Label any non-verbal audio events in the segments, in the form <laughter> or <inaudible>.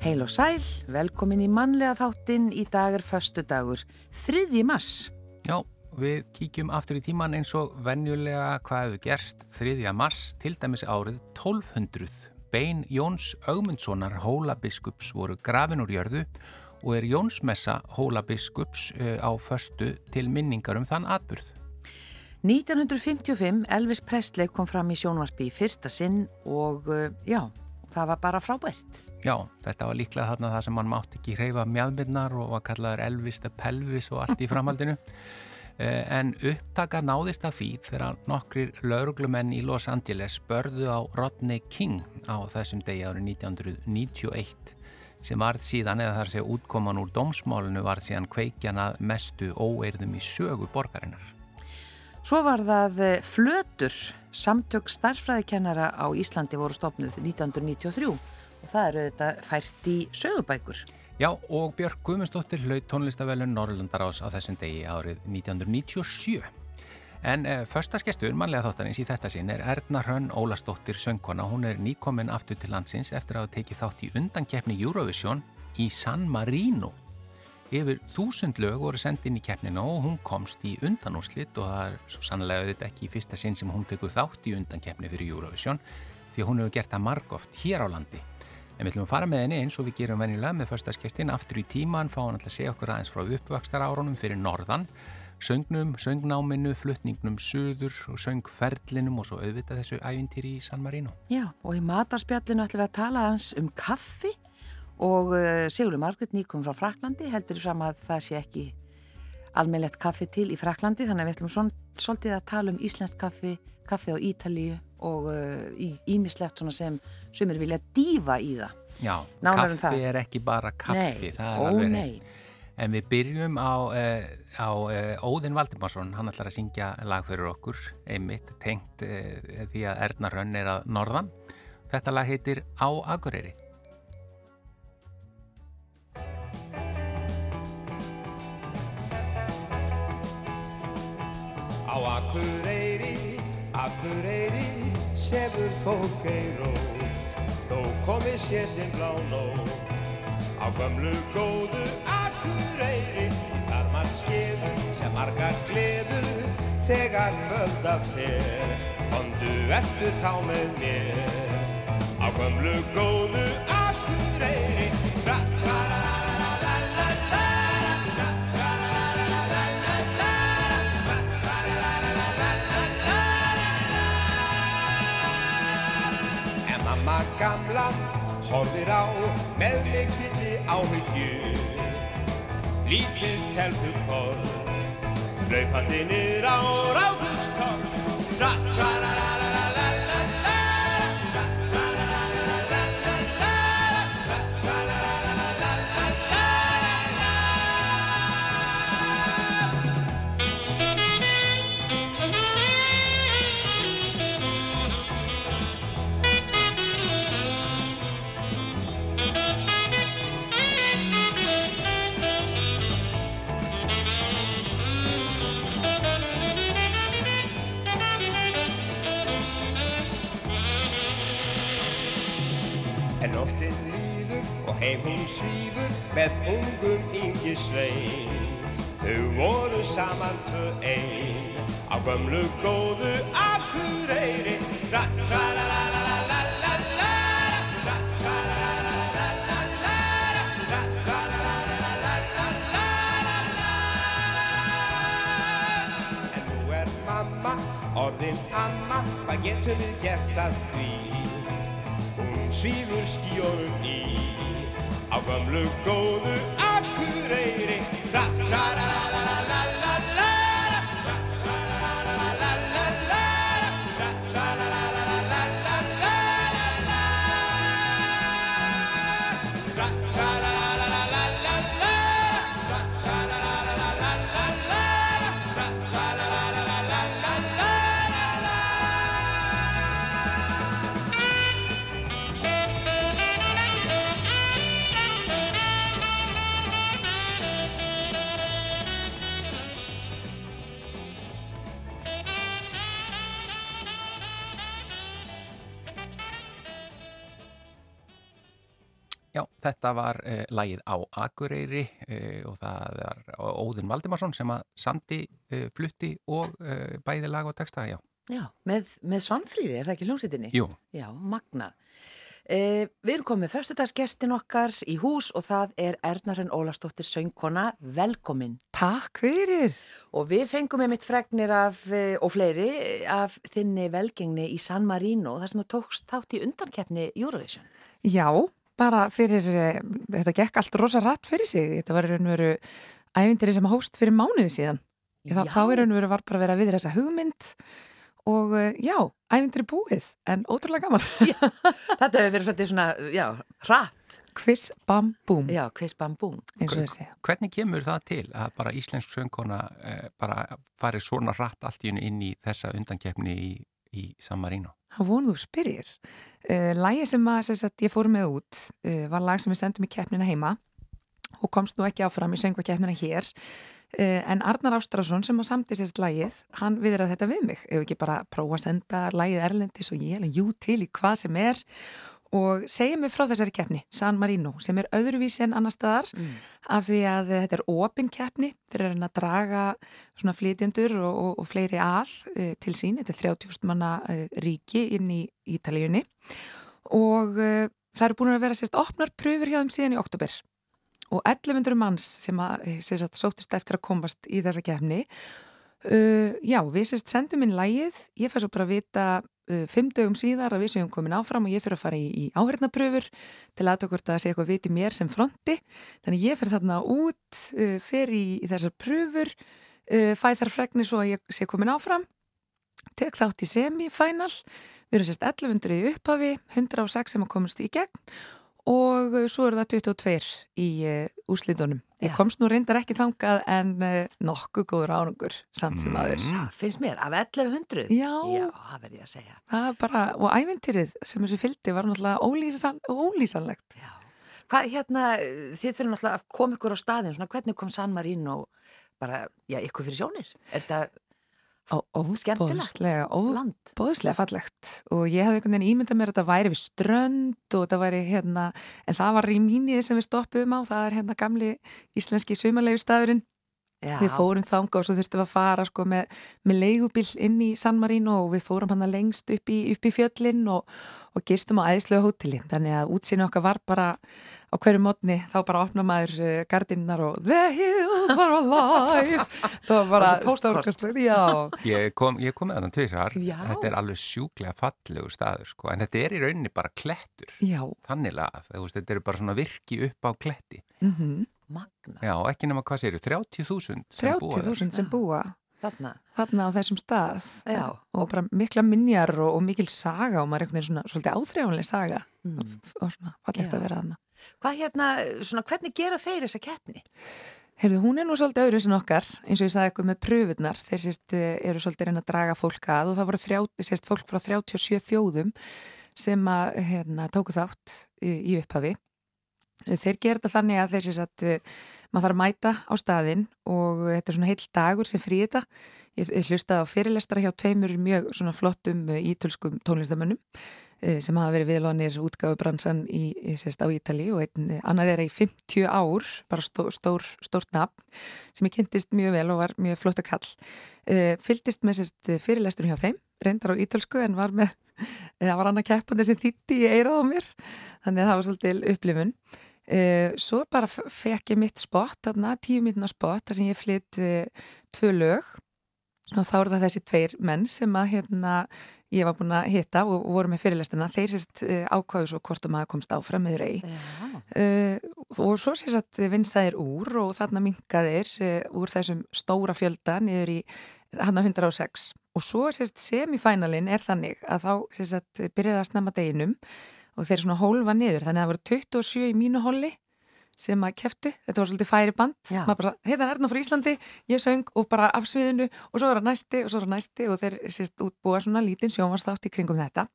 Heil og sæl, velkomin í mannlega þáttinn í dag er förstu dagur, þriði mass. Já, við kíkjum aftur í tíman eins og venjulega hvað hefur gerst þriðja mass til dæmis árið 1200. Bein Jóns Augmundssonar hólabiskups voru grafin úr jörðu og er Jónsmessa hólabiskups eh, á förstu til minningar um þann atburð. 1955 Elvis Presley kom fram í sjónvarpi í fyrsta sinn og eh, já, það var bara frábært. Já, þetta var líklega þarna það sem mann mátt ekki hreyfa mjadmynnar og var kallaður Elvis the Pelvis og allt í framhaldinu. <laughs> Eh, en upptaka náðist af því þegar nokkrir lauruglumenn í Los Angeles börðu á Rodney King á þessum degi árið 1991 sem varð síðan, eða þar sé útkoman úr domsmálinu, varð síðan kveikjan að mestu óeirðum í sögu borgarinnar. Svo var það eh, Flötur, samtök starfræðikennara á Íslandi voru stopnuð 1993 og það eru þetta fært í sögubækur. Já, og Björg Guðmundsdóttir hlaut tónlistavelun Norrlundarás á þessum degi árið 1997. En e, första skestur mannlega þáttanins í þetta sinn er Erna Hrönn Ólastóttir söngkona. Hún er nýkominn aftur til landsins eftir að hafa tekið þátt í undankeppni Eurovision í San Marino. Yfir þúsund lög voru sendið inn í keppnina og hún komst í undanúslitt og það er svo sannlega auðvitað ekki í fyrsta sinn sem hún tekur þátt í undankeppni fyrir Eurovision því hún hefur gert það margóft hér á landi. En við ætlum að fara með henni eins og við gerum venjulega með förstaskestin aftur í tíman, fá hann alltaf að segja okkur aðeins frá uppvakstar árunum fyrir norðan, söngnum, söngnáminu, flutningnum suður og söngferlinum og svo auðvitað þessu ævintýri í San Marino. Já, og í matarspjallinu ætlum við að tala aðeins um kaffi og uh, Sigurður Margrit nýkom frá Fraklandi, heldur fram að það sé ekki almeinlegt kaffi til í Fraklandi, þannig að við ætlum svon, svolítið að tala um íslenskt kaffi, kaffi á Ítalíu og ímislegt uh, sem sumir vilja dífa í það. Já, Nánar kaffi um er ekki bara kaffi nei, ó nei En við byrjum á, uh, á uh, Óðinn Valdimarsson, hann ætlar að syngja lag fyrir okkur, einmitt tengt uh, því að Erna Rönn er að norðan. Þetta lag heitir Á Akureyri. Á Akureyri, Akureyri sefur fólk ein rót þó komi sétin blá nót á gömlu góðu Akureyri þar maður skeður sem margar gleður. Þegar kvölda fer kondu eftir þá með mér? Á gömlu góðu Akureyri tra tra la la la la la tra tra la la la la la tra tra la la la la la la En mamma gamla horfir á með mikilli áhyggjur. Líkið teltu koll Hlaupandi niður á með ungum yngi svein Þau voru saman tvö ein á gömlu góðu akureyri Tra-tra-la-la-la-la-la-la Tra-tra-la-la-la-la-la-la Tra-tra-la-la-la-la-la-la En nú er mamma orðin amma hvað getum við gert að því Hún svífur skíunum í á gömlu góðu Akureyri Tra Já, þetta var uh, lagið á Akureyri uh, og það er Óðinn Valdimarsson sem að samti, uh, flutti og bæði lag og texta, já. Já, með, með Svanfríði, er það ekki hljómsveitinni? Jú. Já, magnað. Eh, við erum komið fyrstudagsgestin okkar í hús og það er Ernarinn Ólastóttir söngkona, velkomin. Takk fyrir. Og við fengum með mitt fregnir af, og fleiri af þinni velgengni í San Marino, þar sem þú tókst þátt í undankeppni Eurovision. Já, bara fyrir, eh, þetta gekk allt rosa rætt fyrir sig, þetta var veru ævindir sem hóst fyrir mánuði síðan. Já. Þá er veru var bara að vera við þessa hugmynd og eh, já, ævindir er búið en ótrúlega gaman. <laughs> Já, þetta hefur verið svolítið svona, já, rætt. Quiz bam boom. Já, quiz bam boom. Hvernig kemur það til að bara íslensk söngkona eh, bara fari svona rætt allt í unni inn í þessa undankeppni í, í San Marino? Það vonuðu spyrir. Uh, Lægi sem, að, sem sagt, ég fór með út uh, var lag sem við sendum í keppnina heima og komst nú ekki áfram í söngvakeppnina hér. Uh, en Arnar Ástrásson sem á samtísist lægið, hann viðrað þetta við mig. Ef ekki bara prófa að senda lægið Erlendis og ég hef jú til í hvað sem er og segja mig frá þessari keppni, San Marino, sem er öðruvísi en annar staðar mm. af því að þetta er opin keppni, þeir eru að draga svona flytjendur og, og, og fleiri all e, til sín, þetta er 30.000 manna e, ríki inn í Ítalíunni. Og e, það eru búin að vera sérst opnar pröfur hjá þeim síðan í oktober og 1100 manns sem að sérst sótust eftir að komast í þessa keppni Uh, já, við sérst sendum inn lægið, ég fær svo bara að vita uh, fimm dögum síðar að við séum komin áfram og ég fyrir að fara í, í áhörnapröfur til aðtökurt að segja eitthvað viti mér sem fronti, þannig ég fyrir þarna út, uh, fyrir í, í þessar pröfur, uh, fæ þar fregni svo að ég sé komin áfram, tek þátt í semi-final, við erum sérst 1100 í upphafi, 106 sem að komast í gegn og uh, svo eru það 22 í uh, úrslitunum. Ég komst nú reyndar ekki þangað en uh, nokkuð góður árangur samt sem aður. Mm. Já, finnst mér, af 1100? Já. Já, það verði ég að segja. Það er bara, og ævintýrið sem þessu fylgdi var náttúrulega ólýsan, ólýsanlegt. Já. Hvað, hérna, þið þurfum náttúrulega að koma ykkur á staðin, svona hvernig kom San Marino bara, já, ykkur fyrir sjónir? Er þetta Óbóðslega, óbóðslega fallegt. Og ég hafði einhvern veginn ímyndað mér að þetta væri við strönd og þetta væri hérna, en það var í mínið sem við stoppuðum á, það er hérna gamli íslenski saumalegu staðurinn Já. Við fórum þanga og svo þurftum við að fara sko, með, með leigubill inn í San Marino og við fórum hann lengst upp í, upp í fjöllin og, og gistum á æðislega hóteli. Þannig að útsýni okkar var bara á hverju mótni þá bara opna maður uh, gardinnar og The hills are alive. <laughs> Það var bara stórkast. Ég kom, ég kom með þannig tveisar. Þetta er alveg sjúklega fallegu staður sko. en þetta er í rauninni bara klettur. Já. Þannig að þetta er bara svona virki upp á kletti. Mhm. Mm Magna. Já, ekki nema hvað séru, 30.000 sem 30 búa. 30.000 sem búa. Þarna. Þarna á þessum stað. Já. Og bara mikla minjar og, og mikil saga og maður er einhvern veginn svona svolítið áþreifanlega saga mm. og, og svona fallegt að vera þarna. Hvað hérna, svona hvernig gera þeir þessa keppni? Heyrðu, hún er nú svolítið öðru sem okkar, eins og ég sagði eitthvað með pröfunar, þeir sést eh, eru svolítið reyna að draga fólk að og það voru þrjá, sést fólk frá 37 þjóðum sem að hérna, tóku þátt í, í upphafi Þeir gera þetta þannig að þeir að uh, maður þarf að mæta á staðin og þetta er svona heil dagur sem frí þetta. Ég, ég hlustaði á fyrirlestara hjá tveimur mjög flottum uh, ítölskum tónlistamönnum uh, sem hafa verið viðlónir sést, á Ítali og einn annar er í 50 ár, bara stó, stór, stórt nafn sem ég kynntist mjög vel og var mjög flott að kall. Fyldist með sést, fyrirlesturum hjá þeim, reyndar á ítölsku en var með, <laughs> það var annað keppandi sem þýtti í eirað á mér, þannig að það var svolítið upplifun. Uh, svo bara fekk ég mitt spott, þarna, tíu mítuna spott, þar sem ég flytt uh, tvö lög. Og þá eru það þessi tveir menn sem að hérna, ég var búin að hitta og, og voru með fyrirlestina, þeir sérst uh, ákvæðu svo hvort um að komst áfram með rey og svo sérst að vinsaðir úr og þarna minkaðir úr þessum stóra fjölda niður í hann að 106 og svo sérst semifænalinn er þannig að þá sérst að byrjaði að snemma deginum og þeir svona hólfa niður. Þannig að það voru 27 í mínu hóli sem að keftu, þetta var svolítið færi band. Maður bara, heitan Erna frá Íslandi. Ég söng og bara af sviðinu og svo var það næsti og svo var það næsti og þeir sést útbúa svona lítinn sjónvarsþátt í kringum þetta.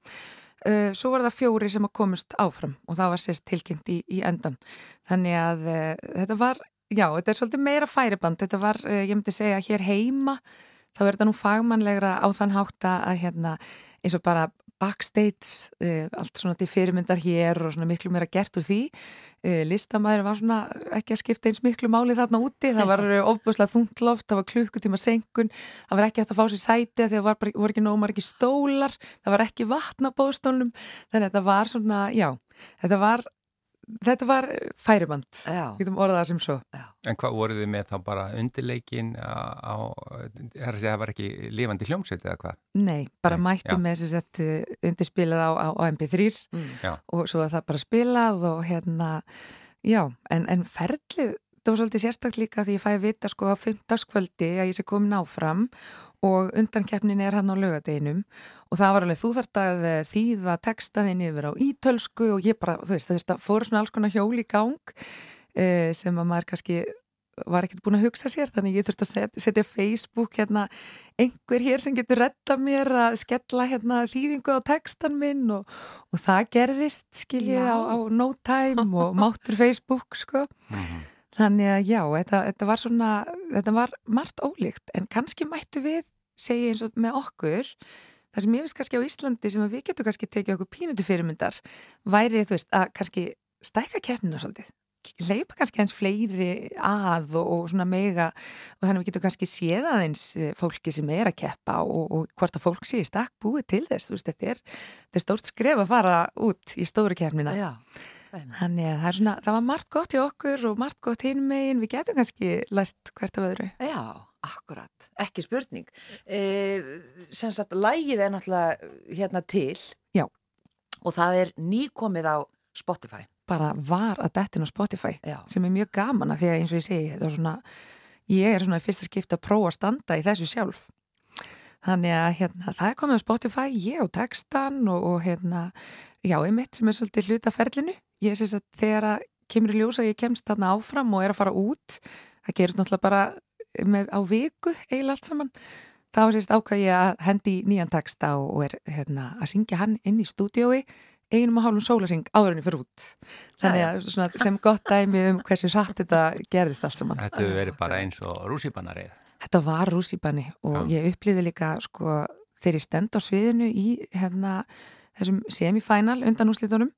Uh, svo var það fjóri sem að komast áfram og það var sést tilkynnt í, í endan þannig að uh, þetta var já, þetta er svolítið meira færi band. Þetta var, uh, ég myndi segja, hér heima þá er þetta nú fagmannlegra á þann hátta að hérna eins og bara backstage, uh, allt svona til fyrirmyndar hér og svona miklu meira gert úr því. Uh, listamæður var svona ekki að skipta eins miklu máli þarna úti. Það var ofbúslega þungloft, það var klukkutíma senkun, það var ekki að fá sér sæti það var bara, voru ekki nómar ekki stólar það var ekki vatna bóstólnum þannig að þetta var svona, já þetta var Þetta var færiband, við getum orðað það sem svo. Já. En hvað voruð þið með þá bara undirleikin á, það er að segja, það var ekki lifandi hljómsveit eða hvað? Nei, bara Nei, mættum já. með þess að þetta undirspilað á, á, á MP3 mm. og svo var það bara spilað og hérna, já, en, en ferlið, það var svolítið sérstaklega líka því ég fæði vita sko á 15. kvöldi að ég sé komin áfram og undankeppnin er hann á lögadeginum og það var alveg þú þart að eh, þýða textaðin yfir á ítölsku og ég bara, þú veist, það fór svona alls konar hjól í gang eh, sem að maður kannski var ekkert búin að hugsa sér þannig ég þurfti að set, setja Facebook hérna, einhver hér sem getur retta mér að skella hérna, þýðingu á textan minn og, og það gerðist skiljið á, á no time og máttur Facebook sko -hmm. Þannig að já, þetta, þetta var svona þetta var margt ólíkt en kannski mættu við segja eins og með okkur það sem ég veist kannski á Íslandi sem við getum kannski tekið okkur pínutu fyrirmyndar væri þú veist að kannski stækka keppnina svolítið leipa kannski hans fleiri að og, og svona mega og þannig við getum kannski séð aðeins eh, fólki sem er að keppa og, og hvort að fólk sé í stakk búið til þess veist, þetta, er, þetta er stórt skref að fara út í stóru keppnina. Já, þannig að það, svona, það var margt gott í okkur og margt gott hinn megin við getum kannski lært hvert af öðru Já Akkurat, ekki spurning. E, sem sagt, lægið er náttúrulega hérna til Já. og það er nýkomið á Spotify. Bara var að dettin á Spotify Já. sem er mjög gaman að því að eins og ég segi, svona, ég er svona í fyrsta skipta að prófa að standa í þessu sjálf. Þannig að hérna, það er komið á Spotify, ég á textan og, og hérna, já, ég mitt sem er svolítið hlutaferlinu. Ég syns að þegar að kemur í ljósa, ég kemst þarna áfram og er að fara út, það gerist náttúrulega bara með, á viku eiginlega allt saman þá sést ákvæði ég að hendi nýjan taksta og er hérna, að syngja hann inn í stúdiói einum og hálfum sólaring áðurinni fyrir út. Þannig að sem gott dæmi um hversu satt þetta gerðist allt saman. Þetta verið bara eins og rússipanarið Þetta var rússipanni og Já. ég upplýði líka sko þegar ég stend á sviðinu í hérna, þessum semifænal undan úslitunum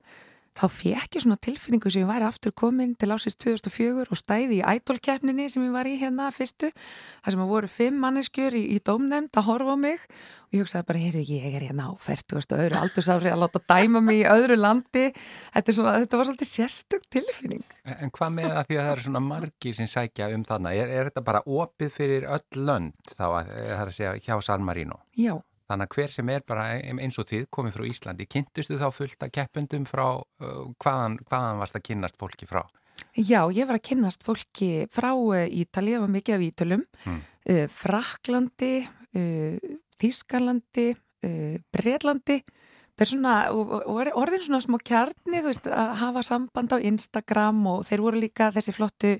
þá fekk ég svona tilfinningu sem ég væri aftur komin til ásins 2004 og stæði í ædolkeppninni sem ég var í hérna fyrstu þar sem að voru fimm manneskjur í, í dómnefnd að horfa á mig. Og ég hugsaði bara, heyrðu, ég er hérna á færtugast og öðru aldursáfri að láta dæma mig í öðru landi. Þetta, svona, þetta var svolítið sérstug tilfinning. En hvað með það því að það eru svona margir sem sækja um þarna, er, er þetta bara opið fyrir öll lönd þá að það er að segja hjá San Marino? Já Þannig að hver sem er bara eins og þið komið frá Íslandi, kynntustu þá fullt að keppundum frá hvaðan, hvaðan varst að kynnast fólki frá? Já, ég var að kynnast fólki frá Ítali, ég var mikið af Ítölum, hmm. Fraklandi, Þískalandi, Breitlandi, það er svona, orðin svona smá kjarni, þú veist, að hafa samband á Instagram og þeir voru líka þessi flottu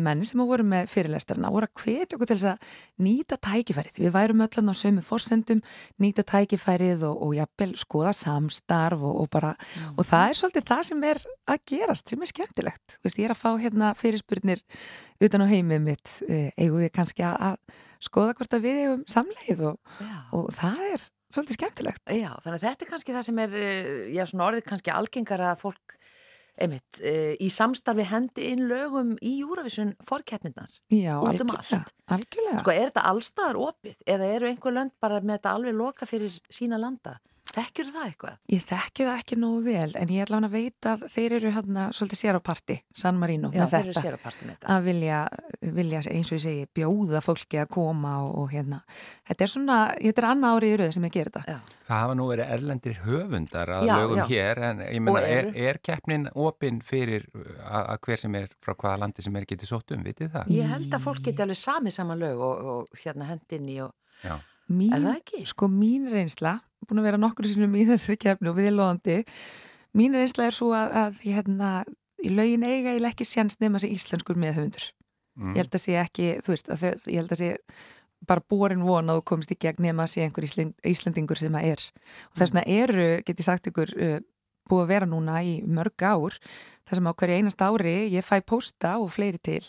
menn sem voru með fyrirlestarna voru að hvetja okkur til þess að nýta tækifærið. Við værum öllan á sömu fórsendum, nýta tækifærið og, og jafnvel skoða samstarf og, og bara, mm. og það er svolítið það sem er að gerast, sem er skemmtilegt. Þú veist, ég er að fá hérna fyrirspurnir utan á heimið mitt, eigum við kannski að, að skoða hvort að við eigum samleið og, og það er svolítið skemmtilegt. Já, þannig að þetta er kannski það sem er, já, svona orðið kannski algengara að fólk einmitt, e, í samstarfi hendi inn lögum í Júravísun fórkeppnirnar út um allt. Algjörlega. Sko er þetta allstaðar opið eða eru einhver lönd bara með þetta alveg loka fyrir sína landa? Þekkir það eitthvað? Ég þekki það ekki nógu vel en ég ætla hann að veita að þeir eru hérna svolítið sér á parti, San Marino Já, með þetta, með að vilja, vilja eins og ég segi bjóða fólki að koma og, og hérna þetta er svona, þetta er annað árið í rauð sem ég ger þetta. Já. Það hafa nú verið erlendir höfundar að já, lögum já. hér en ég menna, er, er keppnin opinn fyrir að, að hver sem er frá hvaða landi sem er getið sótt um, vitið það? Ég held að fólk geti alveg samið saman lög og, og hérna hendinni og mín, er það ekki? Sko mín reynsla búin að vera nokkur sinnum í þessu keppni og við loðandi mín reynsla er svo að, að hérna, í laugin eiga ég ekki sjans nefn að sé íslenskur meðhöfundur mm. ég held að sé ekki, þú veist þau, ég held að sé bara borin von að þú komist í gegn nefn að sé einhver íslendingur sem að er. Og þess vegna eru, get ég sagt ykkur uh, búið að vera núna í mörg ár þar sem á hverju einast ári ég fæ posta og fleiri til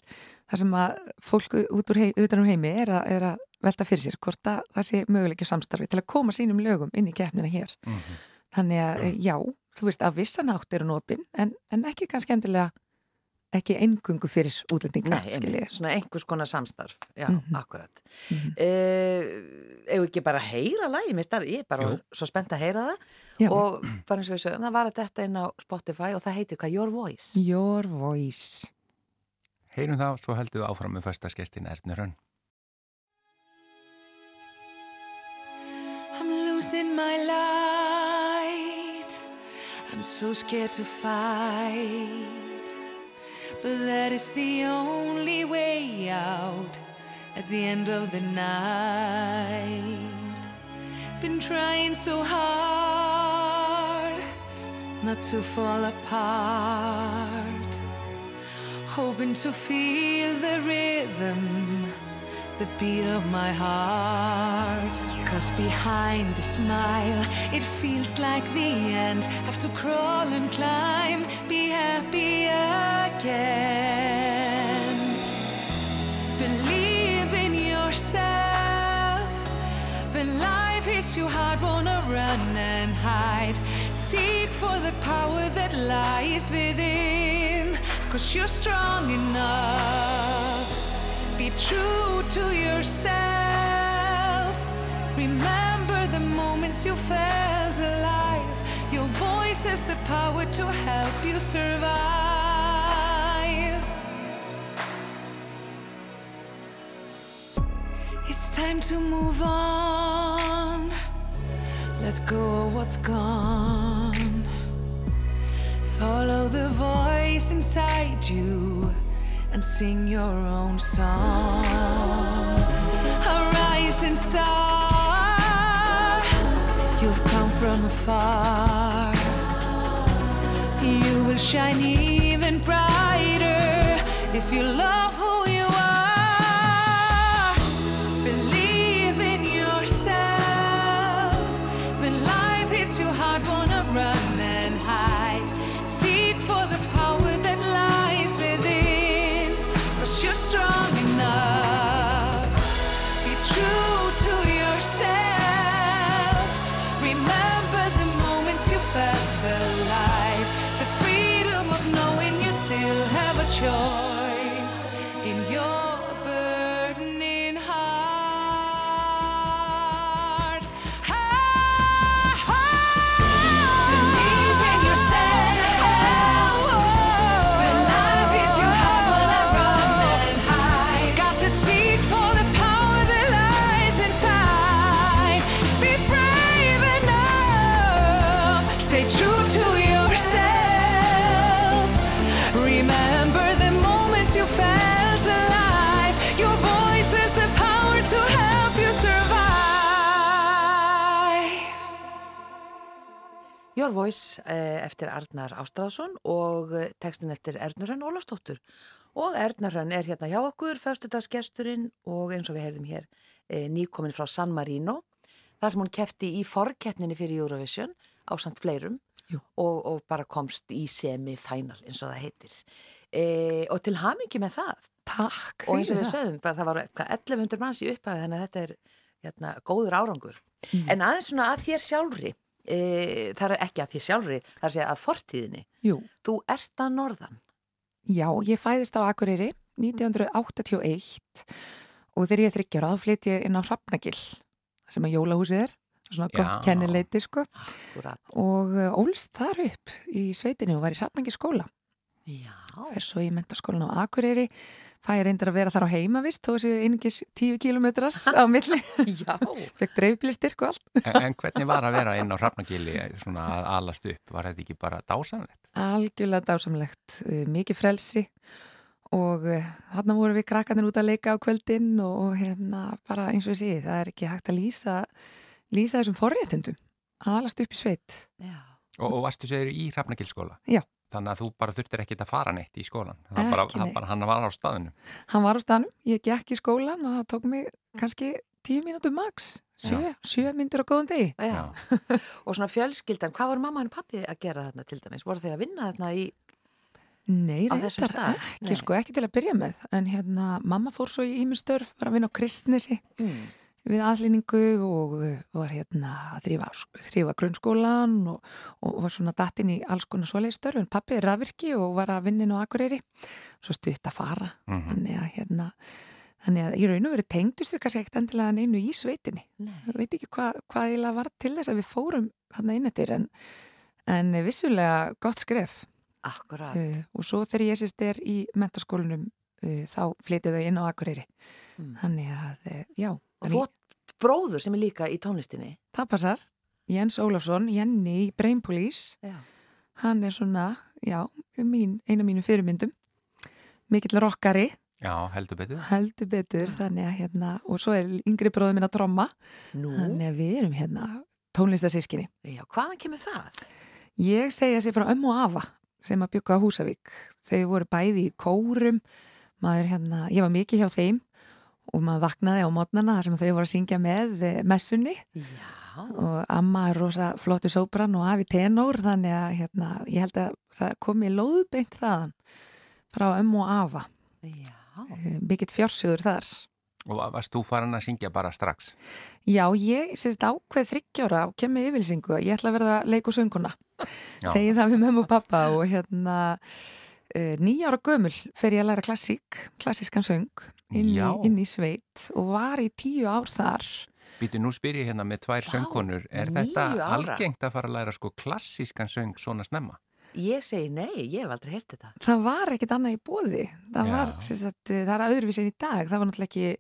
þar sem að fólk út úr heim, utan úr heimi er að, er að velta fyrir sér hvort að það sé möguleikja samstarfi til að koma sínum lögum inn í keppnina hér. Mm -hmm. Þannig að eh, já, þú veist að vissanátt eru nópin en, en ekki kannski endilega ekki engungu fyrir útlendingar Nei, svona einhvers konar samstarf já, mm -hmm. akkurat mm -hmm. uh, ef ekki bara heyra lagi ég er bara Jú. svo spennt að heyra það já. og bara eins og við sögum það var þetta inn á Spotify og það heitir hvað Your Voice Your Voice Heyrum og svo heldum við áfram með förstaskestin Ernur Rönn I'm losing my light I'm so scared to fight But that is the only way out at the end of the night. Been trying so hard not to fall apart. Hoping to feel the rhythm, the beat of my heart. Cause behind the smile, it feels like the end. Have to crawl and climb, be happy again. Believe in yourself. When life hits you hard, wanna run and hide. Seek for the power that lies within. Cause you're strong enough. Be true to yourself. Remember the moments you felt alive. Your voice has the power to help you survive. It's time to move on. Let go of what's gone. Follow the voice inside you and sing your own song. A star, from afar. You will shine even brighter if you love Your Voice eh, eftir Arnar Ástráðsson og eh, textin eftir Ernurönn Ólafsdóttur. Og Ernurönn er hérna hjá okkur fyrstudagsgesturinn og eins og við heyrðum hér eh, nýkomin frá San Marino þar sem hún kefti í forkeppninni fyrir Eurovision á samt fleirum og, og bara komst í semi-final eins og það heitir. E, og til hamingi með það. Takk. og eins og við sögum, bara, það var eitthvað 1100 manns í upphæði þannig að þetta er hérna, góður árangur. En aðeins svona að þér sjálfri e, það er ekki að þér sjálfri það er að segja að fortíðinni. Jú, þú ert að norðan. Já, ég fæðist á Akureyri 1981 og þegar ég er þryggjara þá flytt ég inn á Hrafnagil sem að jólahúsið er svona gott kennileiti sko. Akkurat. og uh, ólst þar upp í sveitinu og var í Hrafnagil skóla Já, fer svo í mentaskólan á Akureyri fæ ég reyndar að vera þar á heimavist þó séu einungis tíu kilometrar á milli <laughs> já fekk dreifbílistyrk og allt En, en hvernig var að vera inn á Hrafnagili svona að alast upp? Var þetta ekki bara dásanlegt? algjörlega dásamlegt, uh, mikið frelsi og uh, þarna voru við krakkarnir út að leika á kvöldin og, og hérna bara eins og ég segi, það er ekki hægt að lýsa, lýsa þessum forréttundum að alast upp í sveit. Já, Og, og varstu segir í Hrafnagilskóla? Já. Þannig að þú bara þurftir ekkit að fara neitt í skólan. Það bara, neitt. bara, hann var á staðinu. Hann var á stanum, ég gekk í skólan og það tók mig kannski tíu mínútur max, sjö, sjö mínútur á góðan degi. já. <laughs> og svona fjölskyldan, hvað var mamma og pappi að gera þarna til dæmis? Voru þau að vinna þarna í Nei, reyndar stað? ekki, sko, ekki til að byrja með en hérna, mamma fór svo í ímestörf var að vinna á kristnesi Mm. Við aðlýningu og uh, var hérna að þrýfa, þrýfa grunnskólan og, og var svona dattinn í alls konar svoleiðstörf en pappi er rafvirki og var að vinna inn á Akureyri svo stutt að fara Mhm. þannig að hérna þannig að í raun og verið tengdust við kannski ekkert endilega neinu í sveitinni Nei. ég veit ekki hva, hvað eiginlega var til þess að við fórum þarna inn eftir en, en vissulega gott skref Akkurat. uh, og svo þegar ég sést er í mentaskólinum uh, þá flytið þau inn á Akureyri Mm. þannig að, uh, já Og þú átt bróður sem er líka í tónlistinni. það passar Jens Ólafsson, Jenny Brain Police Já. hann er svona, já, mín, eina mínu fyrirmyndum mikill rockari, Já, heldur betur. heldur betur þannig að hérna, og svo er yngri bróður minn að tromma, Nú, þannig að við erum hérna tónlistasískinni. já, hvaðan kemur það? Ég segja sér frá ömmu og afa sem að byggja á Húsavík. Þau voru bæði í kórum, maður hérna, ég var mikið hjá þeim og maður vaknaði á mótnana þar sem þau voru að syngja með eh, messunni Já, og amma er rosa flottu sóbrann og afi tenór þannig að hérna, ég held að það komi lóðbeint þaðan frá ömmu og afa. já. Eh, Mikill fjársjóður þar. Og varst þú farin að syngja bara strax? Já, ég sést ákveð þryggjára og kemur yfirlýsingu að ég ætla að verða leik og sönguna. Já. Segið það við mömmu og pappa og hérna nýjára gömul fer ég að læra klassík, klassískan söng inn í, Já. inn í sveit og var í tíu ár þar. Býtu, nú spyr ég hérna með tvær Vá, söngkonur. Er þetta ára? algengt að fara að læra sko klassískan söng svona snemma? Ég segi nei, ég hef aldrei heyrt þetta. Það var ekkit annað í bóði. Það Já. var, sagt, eh, það er öðruvísi en í dag. Það var náttúrulega ekki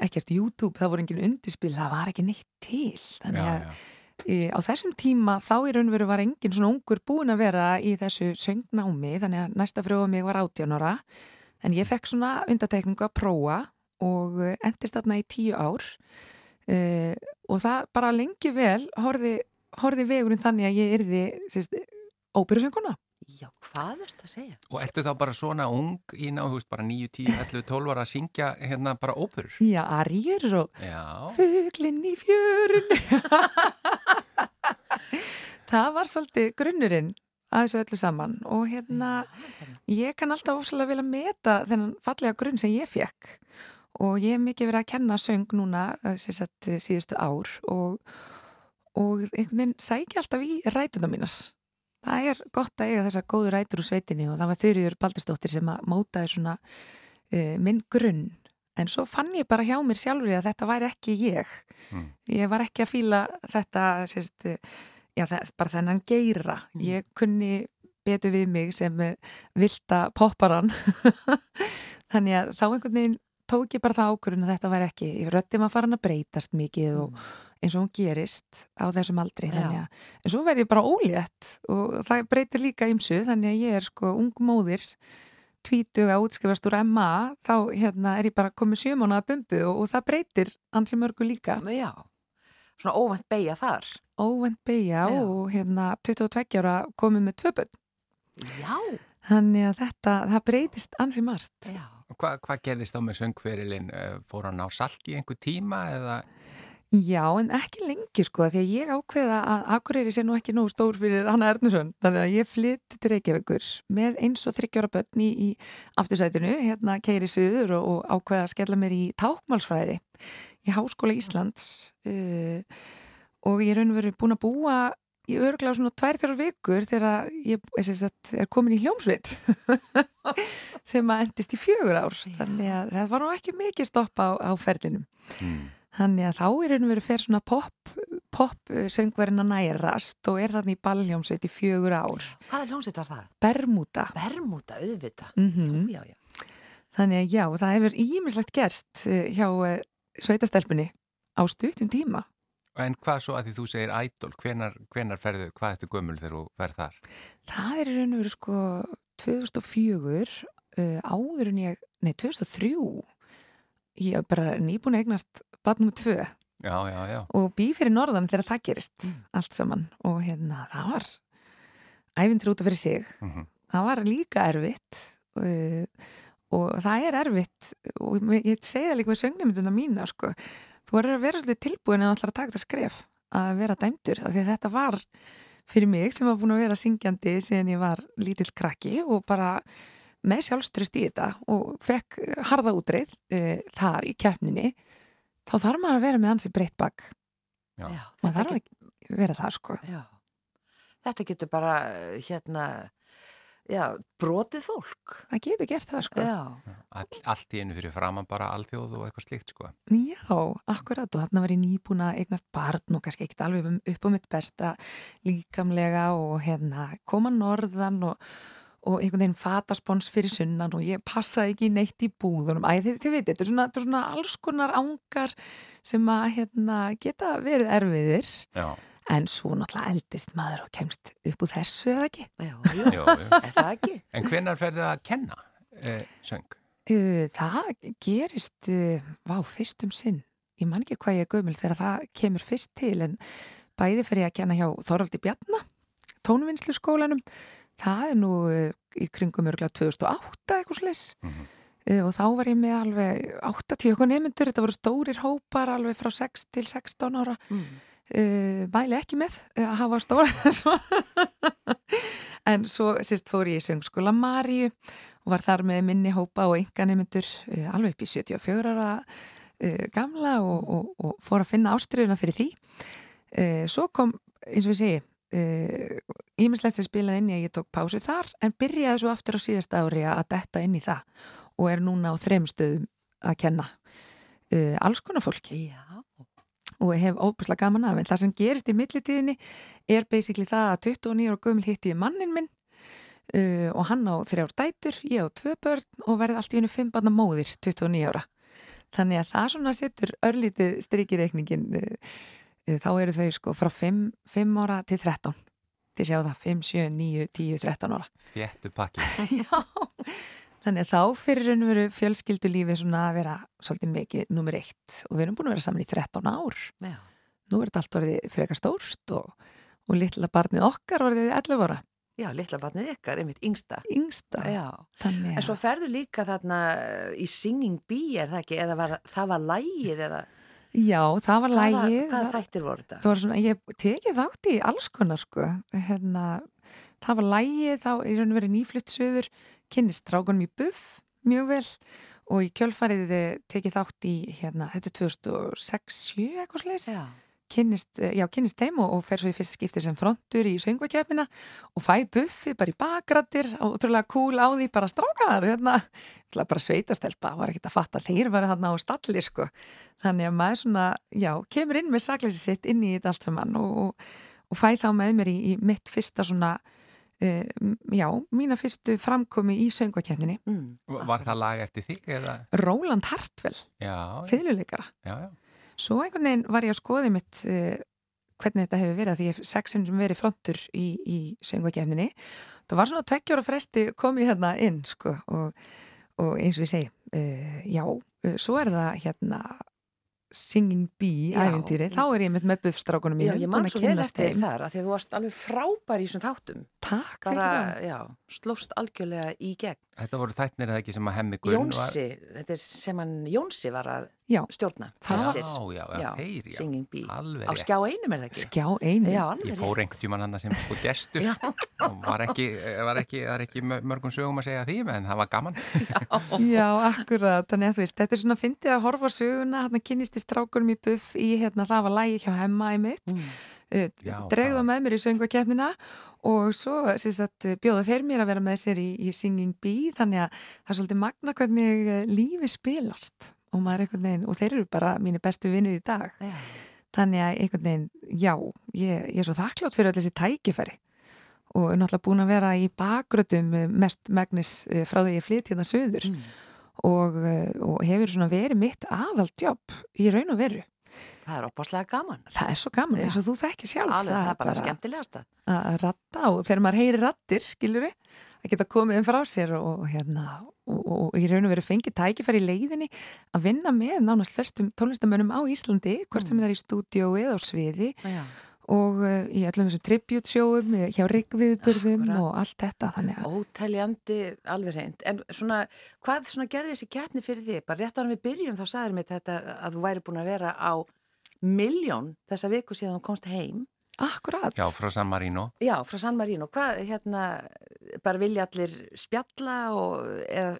ekkert YouTube, það voru engin undirspil, það var ekki neitt til. Þannig að já. Á þessum tíma þá í raun og veru var engin svona ungur búin að vera í þessu söngnámi þannig að næsta frjóða mig var 18 ára en ég fekk svona undatekningu að prófa og endist þarna í tíu ár e, og það bara lengi vel horfi, horfi vegurinn þannig að ég yrði sérst, óperusönguna Já, hvað er þetta að segja? Og ertu þá bara svona ung í ná, þú veist, bara 9, 10, 11, 12 ára að syngja hérna bara óperur? Já, arjur og Já. fuglinn í fjörun <laughs> Það var svolítið grunnurinn að þessu öllu saman og hérna ég kann alltaf óslulega að meta þennan fallega grunn sem ég fekk og ég hef mikið verið að kenna söng núna eh, sem sagt, síðustu ár og, og einhvern veginn sækja alltaf í rætuna mínar. Það er gott að eiga þessa góðu rætur úr sveitinni og það var Þurriður Baldurstóttir sem að mótaði svona uh, minn grunn. En svo fann ég bara hjá mér sjálfur að þetta væri ekki ég. Mm. ég var ekki að fíla þetta sérst, já, það, bara þennan geira. Ég kunni betur við mig sem eh, vilda popparan <laughs> þannig að þá einhvern veginn tók ég bara það ákvörðun að þetta væri ekki röttum að fara hann að breytast mikið og eins og hún gerist á þessum aldri. Já. þannig að, en svo verð ég bara ólétt og það breytir líka ymsu þannig að ég er sko ung móðir tvítuga útskrifast úr MA þá hérna er ég bara komið sjömána að bumbu og, og það breytir ansi mörgu líka. Já, svona óvænt beigja þar. óvend beigja og hérna 22 ára komið með tvö bönn Já, þannig að þetta, það breytist ansi margt já. Hva, hvað gerðist þá með söngferilinn? Eh, Fór hann á salt í einhver tíma eða? Já, en ekki lengi sko, því að ég ákveða að Akureyri sé nú ekki nógu stór fyrir Hanna Ernursson, þannig að ég flytti til Reykjavíkur með eins og þryggjára börn í, í aftursætinu, hérna keiri suður og, og ákveða að skella mér í tákmálsfræði í Háskóla Íslands uh, og ég er raun og verið búin að búa í örglega svona tvær þjórar vikur þegar ég er, sem sagt, er komin í hljómsveit <laughs> sem að endist í fjögur ár, þannig að það var nú ekki mikið stopp á, á ferlinum. Mm. Þannig að þá er veginn fyrir svona pop, pop söngverðin að nærast og er þannig í ballhjómsveit í fjögur ár. Hvaða hljómsveit var það? Bermuda. Bermuda, auðvita. Mm Já, já. Þannig að já, það hefur ímislegt gerst eh, hjá eh, sveitastelpunni á stuttum tíma. En hvað svo að því þú segir ædol, hvenar, hvenar ferðu, hvað ertu gömul þegar þú ferð þar? Það er raun og veru sko 2004 uh, áður en ég, nei 2003 ég er bara nýbúin eignast batnum tvö Já, já, já. og bý fyrir norðan þegar það gerist allt saman og hérna það var ævindir út af fyrir sig Mhm. það var líka erfitt uh, og það er erfitt og ég ég segi það líka með söngnuminduna mína sko. þú verður að vera svolítið tilbúin að ætla að taka þetta skref að vera dæmdur af því að þetta var fyrir mig sem var búin að vera syngjandi síðan ég var lítill krakki og bara með sjálfströst í þetta og fekk harða útreið e, þar í keppninni þá þarf maður að vera með hansi breytt bak maður þarf að vera það sko Já. Þetta getur bara, hérna, já, brotið fólk. það getur gert það sko Já. All, allt í einu fyrir framann bara alþjóð og eitthvað slíkt sko. Já, akkurat og þarna var ég nýbúna eignast barn og kannski ekkert alveg um- upp á mitt besta líkamlega og hérna koma norðan og, og einhvern veginn fataspons fyrir sunnan og ég passaði ekki neitt í búðunum. Æ, þið, þið veit, þetta er svona, þetta er svona alls konar ángar sem að hérna, geta verið erfiðir Já, en svo náttúrulega eldist maður og kemst upp úr þessu, er það ekki? Já, <laughs> jú, jú, jú. er það ekki? En hvenar ferðu að kenna eh, söng? Það gerist, uh, vá, fyrst um sinn. Ég man ekki hvað ég er gömul þegar það kemur fyrst til en bæði fyrir að kenna hjá Þorvaldi Bjarnar, tónvinnslu skólanum. Það er nú í kringum örgulega 2008 eitthvað slis Mhm. uh, og þá var ég með alveg 80 okkur nemyndur, þetta voru stórir hópar alveg frá 6 til 16 ára. Mm. Uh, mæli ekki með uh, að hafa stóra <laughs> en svo sérst fór ég í söngskóla Maríu og var þar með minni hópa og ynganemundur uh, alveg upp í 74 ára uh, gamla og, og, og fór að finna ástriðuna fyrir því svo kom, eins og ég segi ímislegt sem spilaði inn í að ég tók pásu þar en byrjaði svo aftur á síðast ári að detta inn í það og er núna á þrem stöðum að kenna alls konar fólki Já. Og hef óbúslega gaman af en það sem gerist í millitíðinni er basically það að 29 ára gömul hitti mannin minn uh, og hann á þrjár dætur, ég á tvö börn og verði allt í hennu fimm barna móðir 29 ára. Þannig að það svona setur örlítið strykireikningin uh, uh, þá eru þau sko frá 5, 5 ára til 13 þið sjáu það 5, 7, 9, 10, 13 ára Þéttu pakki. <laughs> Já, þannig að þá fyrir og veru fjölskyldulífi svona að vera svolítið mikið nummer eitt og við erum búin að vera saman í 13 ár Já. nú er þetta allt orðið frekar stórt og, og litla barnið okkar orðið 11 ára, Já, litla barnið ykkar, einmitt yngsta. yngsta Já. þannig En svo að, ferðu líka þarna í Singing Bee, er það ekki? Eða var, það var lægið eða? já, það var lægið hvaða það, þættir voru þetta? það var svona, ég tekið þátt í alls konar sko hérna, það var lægið, þá er raun og verið nýflutt söður, kynnist strákunum í buff mjög vel og í kjölfarið eh, tekið þátt í hérna, þetta er 2006-7 eitthvað Já. kynnist, eh, já, kynnist þeim og, og fer svo í fyrst skiptir sem frontur í söngvakefnina og fæ buffið bara í bakrættir og útrúlega cool á því bara strákar hérna, bara sveitastelpa var ekkert að fatta að þeir var þarna á stalli sko, þannig að maður svona já, kemur inn með sakleysi sitt inn í þetta allt saman og, og, og fæ þá með mér í, í mitt fyrsta svona já, mína fyrstu framkomi í söngvakefninni, Mm. Var það lag eftir þig eða? Róland Hartwell Já, fiðluleikara já, já. Svo einhvern veginn var ég að skoði mitt uh, hvernig þetta hefur verið að því ég hef sexinn sem verið frontur í, í söngvakefninni. Það var svona tveggjóra fresti komið hérna inn sko og, og eins og ég segi, uh, já, uh, svo er það hérna Singing Bee Já. æfintýri, þá er ég með með buffstrákunum Já, mínum, ég búin man svo vel eftir þar að því að þú varst alveg frábær í þessum þáttum. Takk Bara, já, slóst algjörlega í gegn. Þetta voru þætnir eða ekki sem að hemmi Gunn Jónsi, þetta er sem hann Jónsi var að Já, stjórna. Þessir. Já, já, já, þeir, já. Singing Bee. Alveg Á skjá einum er það ekki? skjá einu. Já, alveg Ég fór einhvern tíman hann sem sko gestur Já. <laughs> og var ekki, var ekki, það er ekki mör- mörgum sögum að segja því, en það var gaman. Já, akkurat, þannig að þú veist, þetta er svona fyndið að horfa söguna, hérna kynnist í strákurum í buff í, hérna, það var lægi hjá hemma í mitt, Mm. Já, dregða það- með mér í söngvakefnina og svo sagt, bjóða þeir mér að vera með sér í, í Singing Bee, þannig að það er svolítið magna hvernig eh, lífi spilast og maður er einhvern veginn, og þeir eru bara mínir bestu vinnir í dag, Já. þannig að einhvern veginn, já, ég, ég er svo þakklátt fyrir öll þessi tækifæri og er náttúrulega búin að vera í bakgrötum mest megnis eh, frá því ég flytt hérna söður Mm. og, eh, og hefur svona verið mitt aðaldjobb í raun og veru. Það er opaslega gaman. Það er svo gaman eins og þú þekkir sjálf. Alveg, það er bara skemmtilegasta. að að ratta og þegar maður heyri rattir, skilur við, að geta komið þeim frá sér og, hérna, og, og, og í raun og veru fengið tækifæri í leiðinni að vinna með nánast flestum tónlistamönnum á Íslandi, hvort sem Mm. það er í stúdiói eða á sviði Já. Og uh, í öllum þessum tributesjóum, eh, hjá riggviðburðum og allt þetta, þannig að Óteljandi, alveg reynd. En svona, hvað svona gerði þessi keppni fyrir þig? Bara rétt ára við byrjum þá sagður mér þetta að þú væri búin að vera á miljón þessa viku síðan þú komst heim. Akkurat. Já, frá San Marino. Já, frá San Marino. Hvað, hérna, bara vilja allir spjalla og, eða,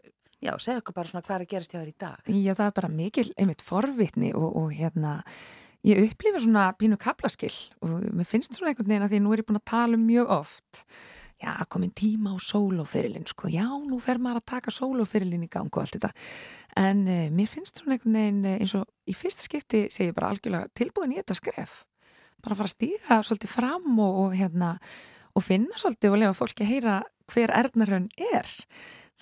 já, segja okkur bara svona hvað er að gerast hjá þér í dag. Já, það er bara mikil, einmitt, forvitni og, og hérna, ég upplifa svona pínu kaplaskill og mér finnst svona einhvern veginn að því nú er ég búin að tala um mjög oft. Já, komin tíma á sólóferilinn sko, já, nú fer maður að taka sólóferilinn í gang og allt þetta. En uh, mér finnst svona einhvern veginn uh, eins og í fyrsta skipti segi ég bara algjörlega tilbúin í þetta skref. Bara fara að stíga svolítið fram og, og hérna og finna svolítið og lefa fólki að heyra hver erðnarhraun er.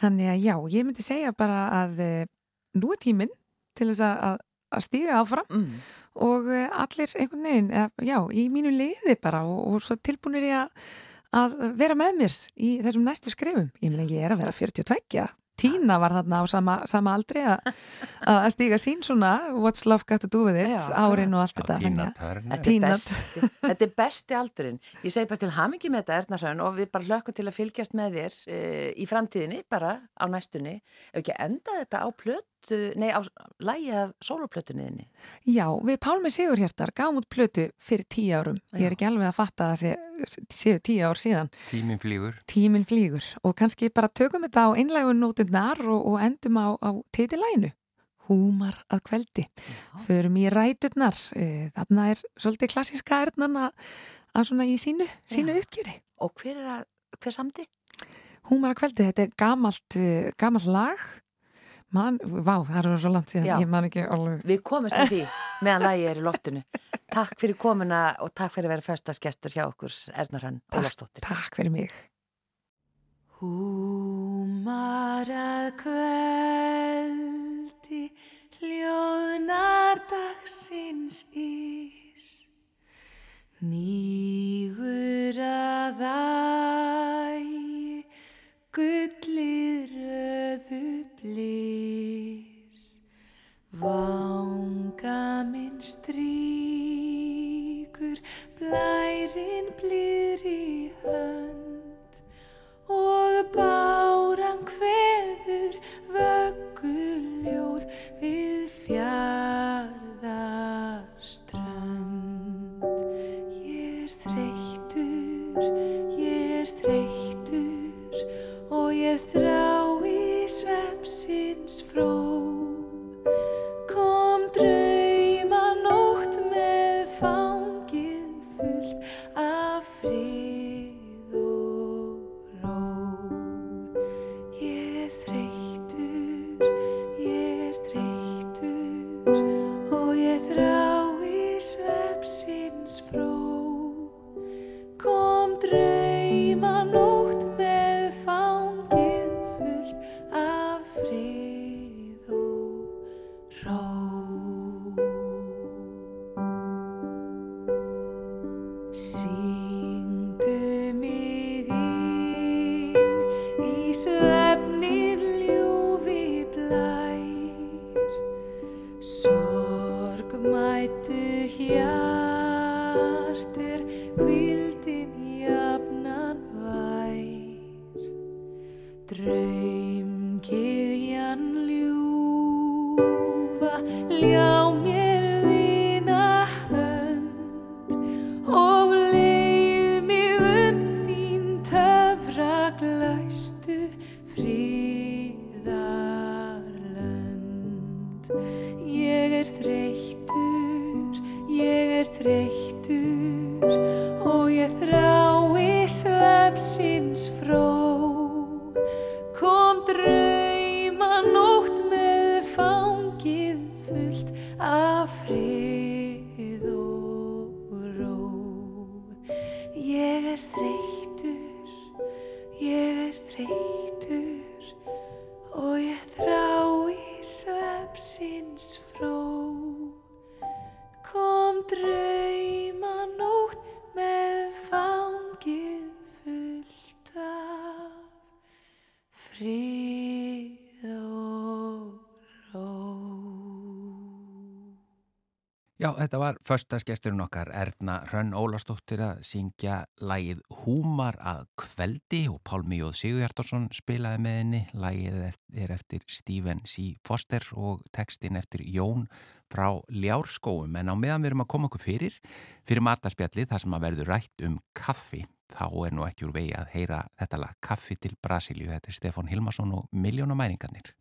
Þannig að já, ég myndi segja bara að uh, nú er tíminn til þess að, að stíga áfram. Mm. Og allir einhvern veginn, eða, já, í mínu liði bara og, og svo tilbúinir ég að, vera með mér í þessum næstu skrifum. Ég meina, ég er að vera 42, Tína var þarna á sama, sama aldri að, að stíga sín svona What's Love Got To Do With It, Já, árin og allt Já, þetta. Tína. Þetta er, <laughs> þetta er besti aldurinn. Ég segi bara til hamingi með þetta Erna og við bara hlökkum til að fylgjast með þér e, í framtíðinni, bara á næstunni. Ef ekki enda þetta á plötu, nei á lægi af soloplötunniðinni. Já, við Pálmi Sigurhjartar gáum út plötu fyrir tíu árum. Ég er ekki alveg að fatta að það sé- séu tíu ár síðan. Tíminn flýgur. Tíminn flýgur og kannski bara tökum þetta á einlægun nótundar og, og endum á, á titilænu. Húmar að kveldi. Förum í ræturnar. Eh, Þarna er svolítið klassíska erðnan að, svona í sínu, sínu uppgjöri. Og hver er að, hver samdi? Húmar að kveldi, þetta er gamalt, eh, gamalt lag. Man, vá, það er svo langt síðan, Já. ég man ekki alveg. Við komumst að því <laughs> meðan lægi er í loftinu. Takk fyrir komuna og takk fyrir að vera festaskestur hjá okkur Erna Hrönn Ólafsdóttir. Takk fyrir mig. Húmar að kveldi hljóðnar dagsins ís. Nýgur að ægi gullið röðu blís. Vanga minn stríkur blærin blýr í hönd og báran kveður vögguljóð við so Já, þetta var förstaskesturinn okkar Erna Hrönn Ólastóttir að syngja lægið Húmar að kveldi og Pálmi Jóð Sigurhjartarsson spilaði með henni. Lægið er eftir Stephen C. Foster og textin eftir Jón frá Ljárskóum. En á meðan við erum að koma okkur fyrir, fyrir matarspjalli þar sem að verður rætt um kaffi. Þá er nú ekki úr vegi að heyra þetta lag Kaffi til Brasilíu. Þetta er Stefan Hilmarsson og Miljónamæringarnir.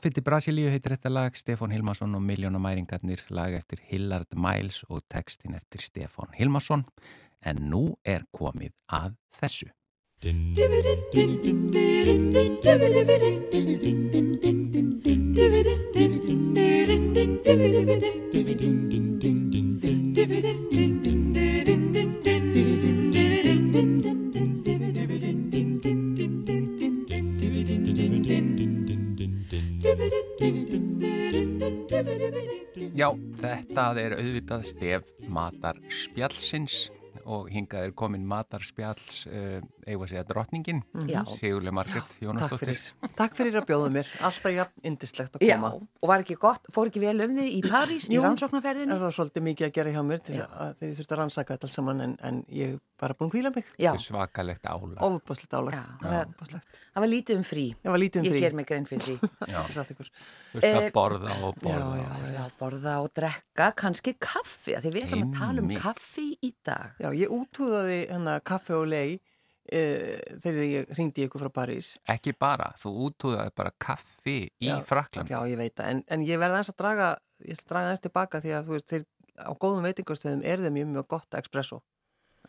Til Brasilíu heitir þetta lag, Stefán Hilmarsson og Miljónamæringarnir, lag eftir Hillard Miles og textin eftir Stefán Hilmarsson. En nú er komið að þessu. Já, þetta er auðvitað stef matar spjallsins og hingað er komin matarspjalls uh, eigum að segja drottningin Sigurlega Margret Jónasdóttir. takk, takk fyrir að bjóða mér, alltaf jafn indislegt að koma. Já, og var ekki gott, fór ekki vel um því í París í rannsóknarferðinni? Það var svolítið mikið að gera hjá mér til að þegar ég þurfti að rannsaka þetta alls saman en, en ég bara búin að kvíla mig. Svakalegt álag. Óbúslegt álag. Það var lítið um frí. Það var lítið um frí. Ég ger mig grein fyrir því. <laughs> Þú veist að borða og borða. Já, já, borða og drekka kannski kaffi, því við ætlum að tala um kaffi í dag. Já, ég útúðaði hennar kaffi og lei þegar ég ringdi ykkur frá París Ekki bara, þú útúðaði bara kaffi í já, Frakland Já, ég veit það, en, en ég verði eins að draga ég ætla að draga eins tilbaka því að þú veist, þeir, á góðum veitingastöðum er þeim mjög, mjög gott espresso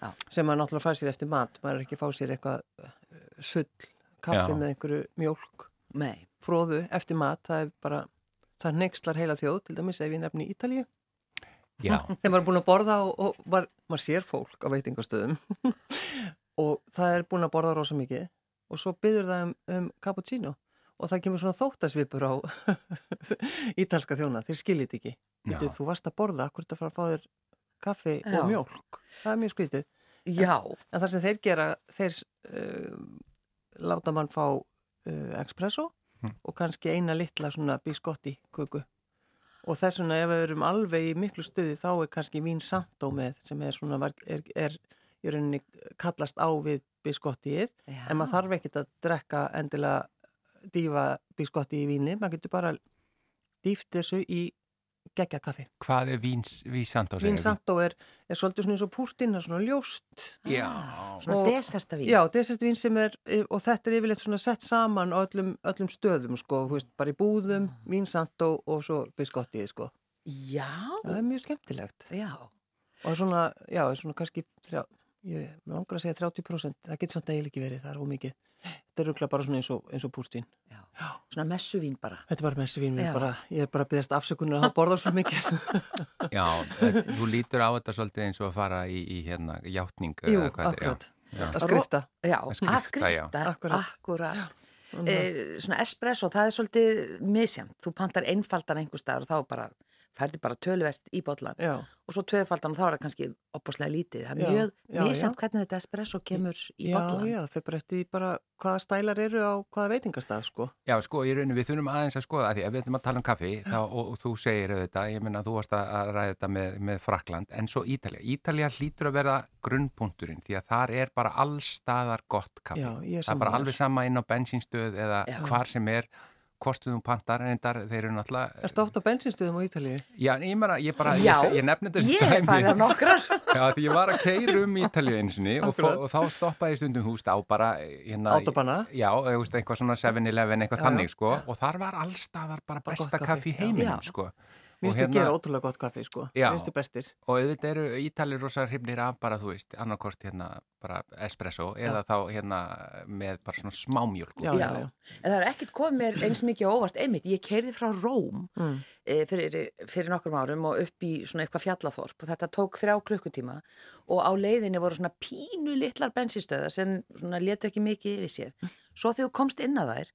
já. sem maður náttúrulega fær sér eftir mat maður er ekki að fá sér eitthvað uh, sull kaffi já. með einhverju mjölk Nei. fróðu eftir mat, það er bara það nexlar heila þjóð, til dæmis ef ég nefni Ítalíu. Já. <laughs> Þegar maður er búin að borða og, og var, maður sér fólk á veitingastöðum og það er búin að borða rosa mikið og svo byður það um, um cappuccino og það kemur svona þóttasvipur á <laughs> ítalska þjóna, þeir skiljit ekki. Þú, þú varst að borða, hvort að fara að fá þér kaffi Já. og mjólk. Það er mjög skrítið. Já, En það sem þeir gera, þeir uh, láta mann fá uh, espresso Hm. og kannski eina litla svona biskotti kuku. Og þess vegna ef við erum alveg í miklu stuði þá er kannski vín sandó með sem er svona, er, er í rauninni kallast á við biskottið. Já. En maður þarf ekkit að drekka endilega dífa biskotti í víni. Maður getur bara dýft þessu í geggja kaffi. Hvað er víns, vísandó? Vín sandó er, er svolítið svona eins og púrtinn, það er svona ljóst. Já. svona Og- desertavín. Já, desertvín sem er, og þetta er yfirleitt svona sett saman á öllum, öllum stöðum, sko, veist, bara í búðum, vínsandó og svo biskottið, sko. Já, Það er mjög skemmtilegt. já. Og svona, já, svona kannski, þrjá, ég langar að segja 30%, það getur samt eiginlega ekki verið, það er ómikið. Þetta er rúkla bara svona eins og, eins og púrtín. já. Svona messuvín bara. Þetta er bara messuvín, Já. bara, ég er bara að byggast afsökunar að hafa borðað svo mikið. <laughs> Já, þú lítur á þetta svolítið eins og að fara í, í hérna, játning. Jú, eða hvað þetta er, já. akkurat. Að skrifta. Já, Að að skrifta, skrifta, já. Akkurat. akkurat. E, svona espresso, það er svolítið misjæmt. Þú pantar einfaldan einhver staðar og þá bara færði bara töluvert í botlan Já, og svo tvöfaldan og þá er það kannski opaslega lítið. Það Já, er mjög já, já. hvernig þetta espresso kemur í já, botlan. já, það fyrir bara eftir bara hvaða stælar eru á hvaða veitingastað, sko. Já, sko, í rauninu við þurfum aðeins að skoða því að við ætlum að tala um kaffi þá, og, og þú segir auðvitað, ég menna þú varst að að ræða þetta með, með Frakland en svo Ítalja. Ítalja hlýtur að vera grunnpunkturinn því að þar er bara allstaðar gott kaffi. Já, ég það er bara alveg sama inn á bensinstöð eða Já. hvar sem er kostuðum pantar en þar, þeir eru náttúrulega Erstu ofta á bensinstöðum á Ítalíu? Já, ég, bara, ég bara, Já, ég, ég nefni þetta sem Ég hef farið á nokkrar. <laughs> Já, því ég var að keira um Ítalju einsinni og, fó- og þá stoppaði ég stundum húst á bara hérna, Autobahna? Já, eitthvað svona 7-Eleven, eitthvað Já, þannig já. sko og þar var allstaðar bara besta kaffi í heiminum já. Mér finnst þið gera ótrúlega gott kaffi, sko. Já. Mér finnst þið bestir. og auðvitað eru Ítalir rosa hrifnir af bara, þú veist, annarkort hérna bara espresso eða þá hérna með bara svona smámjölk Já, Já, já, já. en það er ekkert komið mér eins mikið á óvart einmitt, ég keirði frá Róm Mm. e, fyrir, fyrir nokkrum árum og upp í svona eitthvað fjallaþorp og þetta tók þrjá klukkutíma og á leiðinni voru svona pínu litlar bensinstöðar sem svona letu ekki mikið yfir sér svo þegar þú komst inn að þær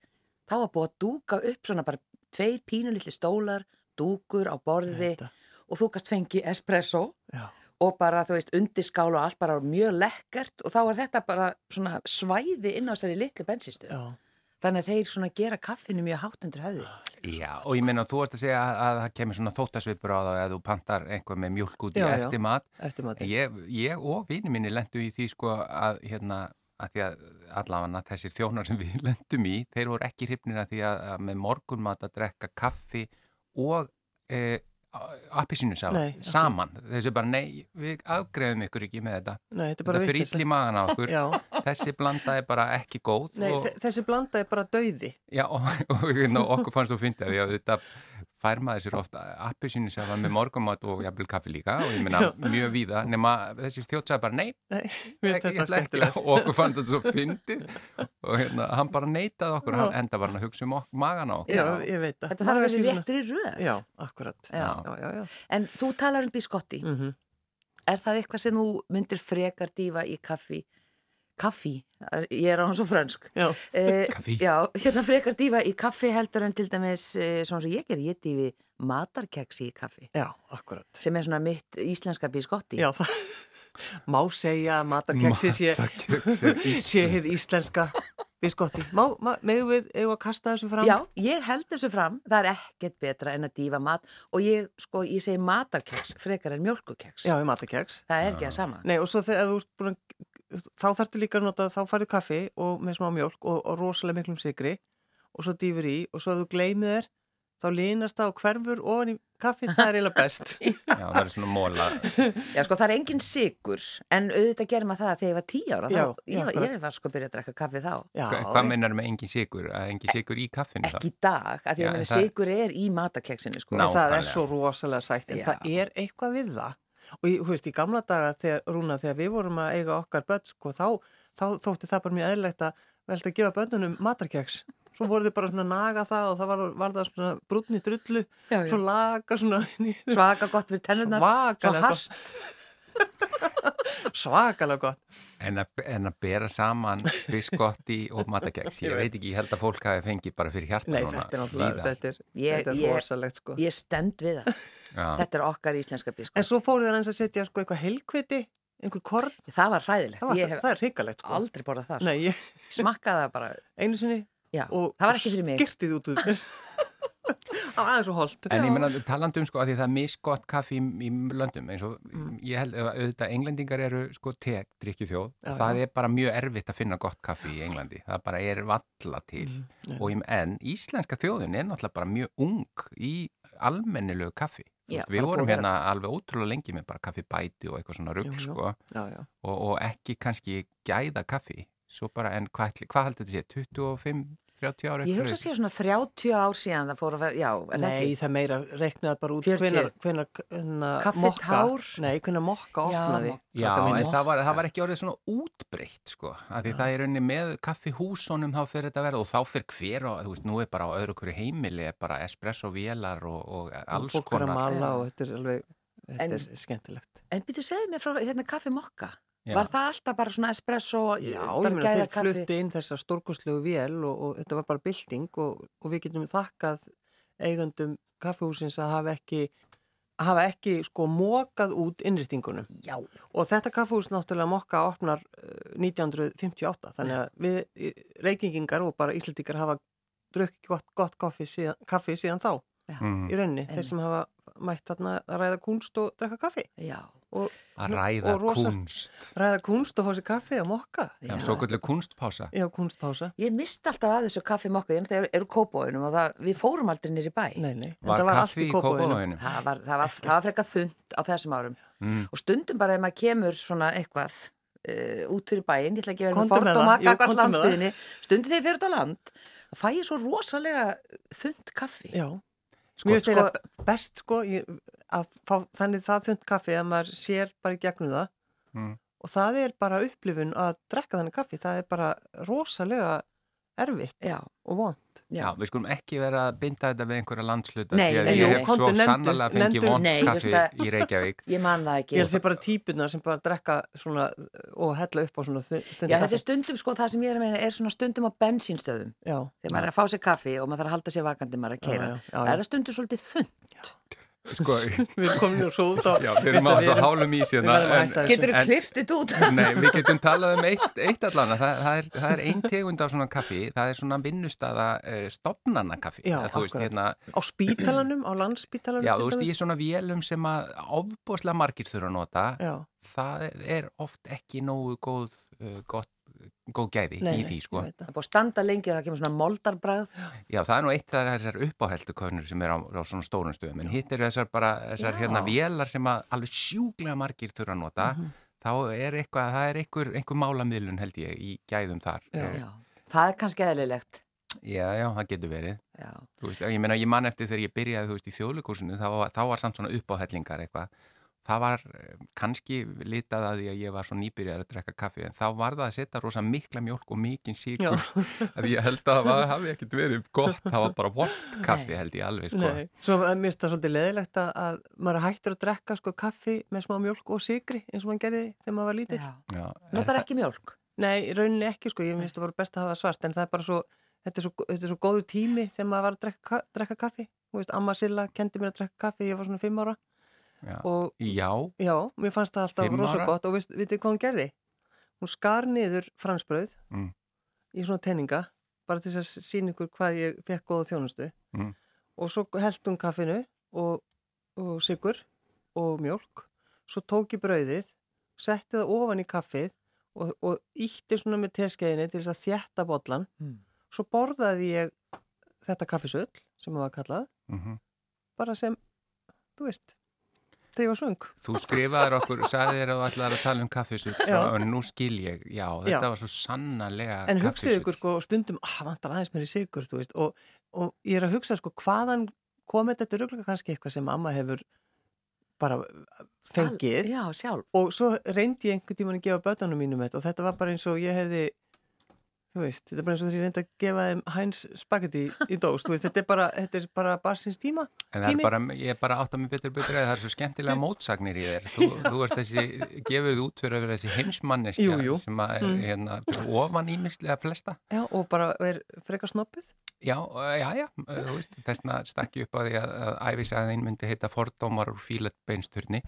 þá var búið að dúka upp svona bara tveir pínu litli stólar, dúkur á borði Þetta. og þú gast fengi espresso Já. og bara, þú veist, undirskál og allt bara mjög lekkert og þá er þetta bara svona svæði inn á þessari litlu bensinstöð Já. Þannig að þeir svona gera kaffinu mjög hátt undir höfði. Já, og ég meina þú ert að segja að, að það kemur svona þóttasvipur á það eða þú pantar einhver með mjölk út í Já, eftir mat Eftir En mati. Ég, ég og vini minni lendu í því sko að hérna að því að allavega þessir þjónar sem við <laughs> lendum í, þeir voru ekki hrifnir að því að, að með morgunmat að drekka kaffi og e, appisínusafa saman. Þessu bara, nei, við afgreðum ykkur ekki með þetta. Nei, þetta Þetta fyrir ill í magan á okkur. <laughs> Þessi blanda er bara ekki góð. Nei, og, þe- þessi blanda er bara dauði. já, <laughs> og, og, og okkur fannst þú að því að þetta fær maður sér ofta appisínusafa með morgunmat og jafnvel kaffi líka og ég meina mjög víða nema þessi þjótt bara, nei, Nei, ég þetta ætla ekki og okkur fannst þetta svo fyndið og hérna, hann bara neitaði okkur hann enda var hann að hugsa um ok magan á okkur Já, ég veit það. Þetta þarf að vera réttir í röð. Já, akkurat. Já. já, já. já. En þú talar um biskotti. Mm Er það eitthvað sem þú myndir frekar dífa í kaffi? Kaffi? Ég er á hans og frönsk. Já. Eh, Kaffi. Já, hérna frekar dífa í kaffi heldur en til dæmis, eh, svona sem ég ger, ég dífi matarkeksi í kaffi. Já, akkurat. Sem er svona mitt íslenska biskotti. Já, það má segja að matarkeksi sé, Matarkex er <laughs> sé hér íslenska biskotti. Megum við að kasta þessu fram? Já, ég held þessu fram, það er ekkert betra en að dífa mat og ég, sko, ég segi matarkeks frekar en mjölkukeks. Já, matarkeks. Það er ekki að sama. Nei, og svo þegar þú ert búin að, þá þarftu líka að nota, þá farið kaffi og með smá mjölk og, og rosalega miklum sigri og svo dýfur í og svo að þú gleymið þér, þá línast það og hverfur ofan í kaffi, það er eiginlega best. <laughs> Já, það er svona móla Já, sko, það er engin sigur, en auðvitað gerir maður það þegar ég var tíu ára, Já, þá, já, ég, ég var sko að byrja að drekka kaffi þá. Já, Hva, Hvað meinar með engin sigur? Að engin sigur í kaffinu Ekki í dag, af því að það- sigur er í matakeksinu, sko. Ná. En það er svo rosalega sætt, en Já. það er eitthvað við það. Og ég, þú veist, í gamla daga, þegar, Rúna, þegar við vorum að eiga okkar börn, sko, þá, þá þótti það bara mjög eðlilegt að velta að gefa börnunum matarkeks. svo voru þið bara svona naga það og það var, var það svona brúnni drullu svo laga svona Svaka gott fyrir tennunar. Svo gott. Svakalega gott En að, en að bera saman biskotti og matakeks, ég veit ekki, ég held að fólk hafi fengið bara fyrir hjarta Nei, núna. þetta er náttúrulega, þetta er, Ég- þetta er ég- rosalegt sko Ég stend við það. Já. Þetta er okkar íslenska biskot. En svo fóru þeir eins að setja sko eitthvað helkviti einhver korn, Það var hræðilegt. það, var, það er hrikalegt sko aldrei borðað það. Sko. Nei, ég, Smakkaði það bara. einu sinni Já, og það var ekki fyrir mig. skirtið út á <laughs> aðeins og holdt. En ég menna, talandi um sko að því það er misgott kaffi í, í löndum eins og Mm. ég held að auðvitað englendingar eru sko teg, drikkjufjóð Já, það er bara mjög erfitt að finna gott kaffi í Englandi, það bara er valla til. Mm, og en íslenska þjóðin er náttúrulega bara mjög ung í almennilegu kaffi. Já, Veist, við vorum hérna alveg ótrúlega lengi með bara kaffi bæti og eitthvað svona rugg sko. Já, já, og, og ekki kannski gæða kaffi svo bara, en hvað, hvað heldur þetta sé 25, 30 ára Ég hugsa að sé svona 30 ár síðan það fór að vera, já, Nei, ekki? það meira reiknaði bara út 40. hvenar, hvenar, hvenar mokka. Nei, hvenar mokka Já, opnaði. Já, en það var, það var ekki orðið svona útbreytt sko, af því það er rauninni með kaffihúsunum þá fyrir þetta að vera og þá fyrir hver og þú veist, nú er bara á öðru hverju heimili er bara espresso vélar og, og alls Fólk er að konar mala Já. og þetta er alveg þetta En- er skemmtilegt En byrju, segðu mér frá hérna kaffi mokka. Já. Var það alltaf bara svona espresso, Já, ég meina gæða þeir fluttu inn þessa stórkoslegu vél og, og þetta var bara bylting og, og við getum þakkað eigandum kaffehúsins að hafa ekki hafa ekki sko mokað út innrýtingunum Já, og þetta kaffehús náttúrulega mokka opnar eh, 1958 þannig að við eh, reykingingar og bara íslendingar hafa drukkið gott, gott kaffi, síðan, kaffi síðan þá mm, í rauninni, Einmitt. þeir sem hafa mætt að ræða kunst og drekka kaffi. Já, og að ræða og rosa- kunst ræða kunst og fá sér kaffi og mokka Já, já. svo kvöldu kunstpása Já, kunstpása Ég misti alltaf að þessu kaffi mokka, ég náttúrulega eru kópóinum og það, við fórum aldrei nýri bæ. Nei, nei, Var þetta var kaffi í kópavóinu? Það var, það var, það var frekar þund á þessum árum. Mm. Og stundum bara ef maður kemur svona eitthvað uh, út fyrir bæinn, ég ætla ekki að vera með kakvart komdu með það. landsbyðinni, stundum þegar ég fyrir á land, þá fæ ég svo rosalega þund kaffi. Já, Sko, mér finnst sko- þetta best sko ég, að fá þannig það þund kaffi að maður sér bara í gegnum það Mm. og það er bara upplifun að drekka þannig kaffi, það er bara rosalega erfitt Já, og vond. Já, við skulum ekki vera að binda þetta við einhverja landsluta Nei, því að ég hef svo nefndu- sannlega fengið vond kaffi að- í Reykjavík <laughs> ég man það ekki. Ég held sér bara típunar sem bara drekka svona og hella upp á svona þund Já, þetta kaffi. er stundum, sko, það sem ég er að meina er svona stundum á bensínstöðum. Já, Þegar maður er að fá sér kaffi og maður þarf að halda sér vakandi maður er að Já, keira. já, já, Það já. er það stundum svolítið þund. Sko, <laughs> við erum komin og svo út á já, við erum á svo hálum í síðan. Getur þú kliftið út? Nei, við getum talað um eitt, eitt allan. Það, það, er, það er ein tegund af svona kaffi. Það er svona vinnustada uh, stopnana kaffi Já, veist, hérna, á spítalanum, á landspítalanum Já, þú veist, dæmis. í svona vélum sem að ofbúslega margir þurfa að nota. Já, það er oft ekki nógu góð, uh, gott, góð gæði nei, í nei, því, sko. veit það. Er búið að standa lengi og það kemur svona moldarbræð. Já, það er nú eitt það er þessar uppáheldu könnur sem er á, á svona stórum stöðum en hitt eru þessar bara, þessar Já. hérna vélar sem að alveg sjúglega margir þurfa að nota Mhm. þá er eitthvað, það er einhver, einhver málamiðlun held ég í gæðum þar Já. Eh, Já. Það er kannski eðlilegt. já, já, það getur verið Já. Þú veist, ég meina, ég man eftir þegar ég byrjaði, þú veist, í þjóðleikursinu, þá, var- þá var samt svona uppáhellingar eitthvað. Það var eh, kannski litað að því að ég var svo nýbyrjaður að drekka kaffi, en þá var það að setja rosa mikla mjólk og mikinn síkur. að <laughs> ég held að það hafi ekkert verið gott, það var bara vort kaffi, held ég alveg, sko. Nei, svo að mér finnst það svolítið leðilegt að, að maður hættur að drekka sko kaffi með smá mjölk og sigri eins og maður gerði þegar maður var lítill. Notar ekki mjölk? Nei, í rauninni ekki sko, ég finnst það bara best að hafa svart en það er bara svo, þetta er svo, þetta er svo góður tími þegar maður var að drekka, drekka kaffi. Amma Silla kendi mér að drekka kaffi, ég var svona fimm ára já. og já, já, mér fannst það alltaf Fimm rosa ára? gott og veist, vitið hvað hún gerði? Hún skar niður fransbröð Mm. í svona tenninga bara til þess að sína ykkur hvað ég fekk góða þjónustu Mm. og svo held hún kaffinu og, og sigur og mjölk svo tók ég brauðið setti það ofan í kaffið og, og ítti svona með teskeiðinni til þess að þjætta bollan Mm. svo borðaði ég þetta kaffisull sem það var kallað mm bara sem, þú veist þegar ég var svöng þú skrifaðir okkur, sagði þér að þú ætlaði að tala um kaffisull Já. og nú skil ég, já, þetta Já. var svo sannarlega En hugsið ykkur sko stundum, ah, vantar aðeins mér í sigur, þú veist, og, og ég er að hugsa sko hvaðan komið þetta ruglega kannski eitthvað sem mamma hefur bara fengið Já, sjálf. og svo reyndi ég einhvern tíman að gefa börnunum mínum þetta og þetta var bara eins og ég hefði, þú veist, þetta er bara eins og því ég reyndi að gefa þeim hæns spagetti í dós, þú veist, þetta er bara, þetta er bara barsins tíma. En það er bara, ég er bara átt að mig betur betur að það er svo skemmtilega mótsagnir í þér. Þú, þú ert þessi, gefur þið út fyrir að vera þessi heimsmanneskja sem er Mm. hérna, ofan ímislega flesta. Já, og bara er frekar snoppuð. Já, já, já, þú veist, þessna stakki upp á því að, að æfisaðin myndi heita fordómar úr fíletbeinsturni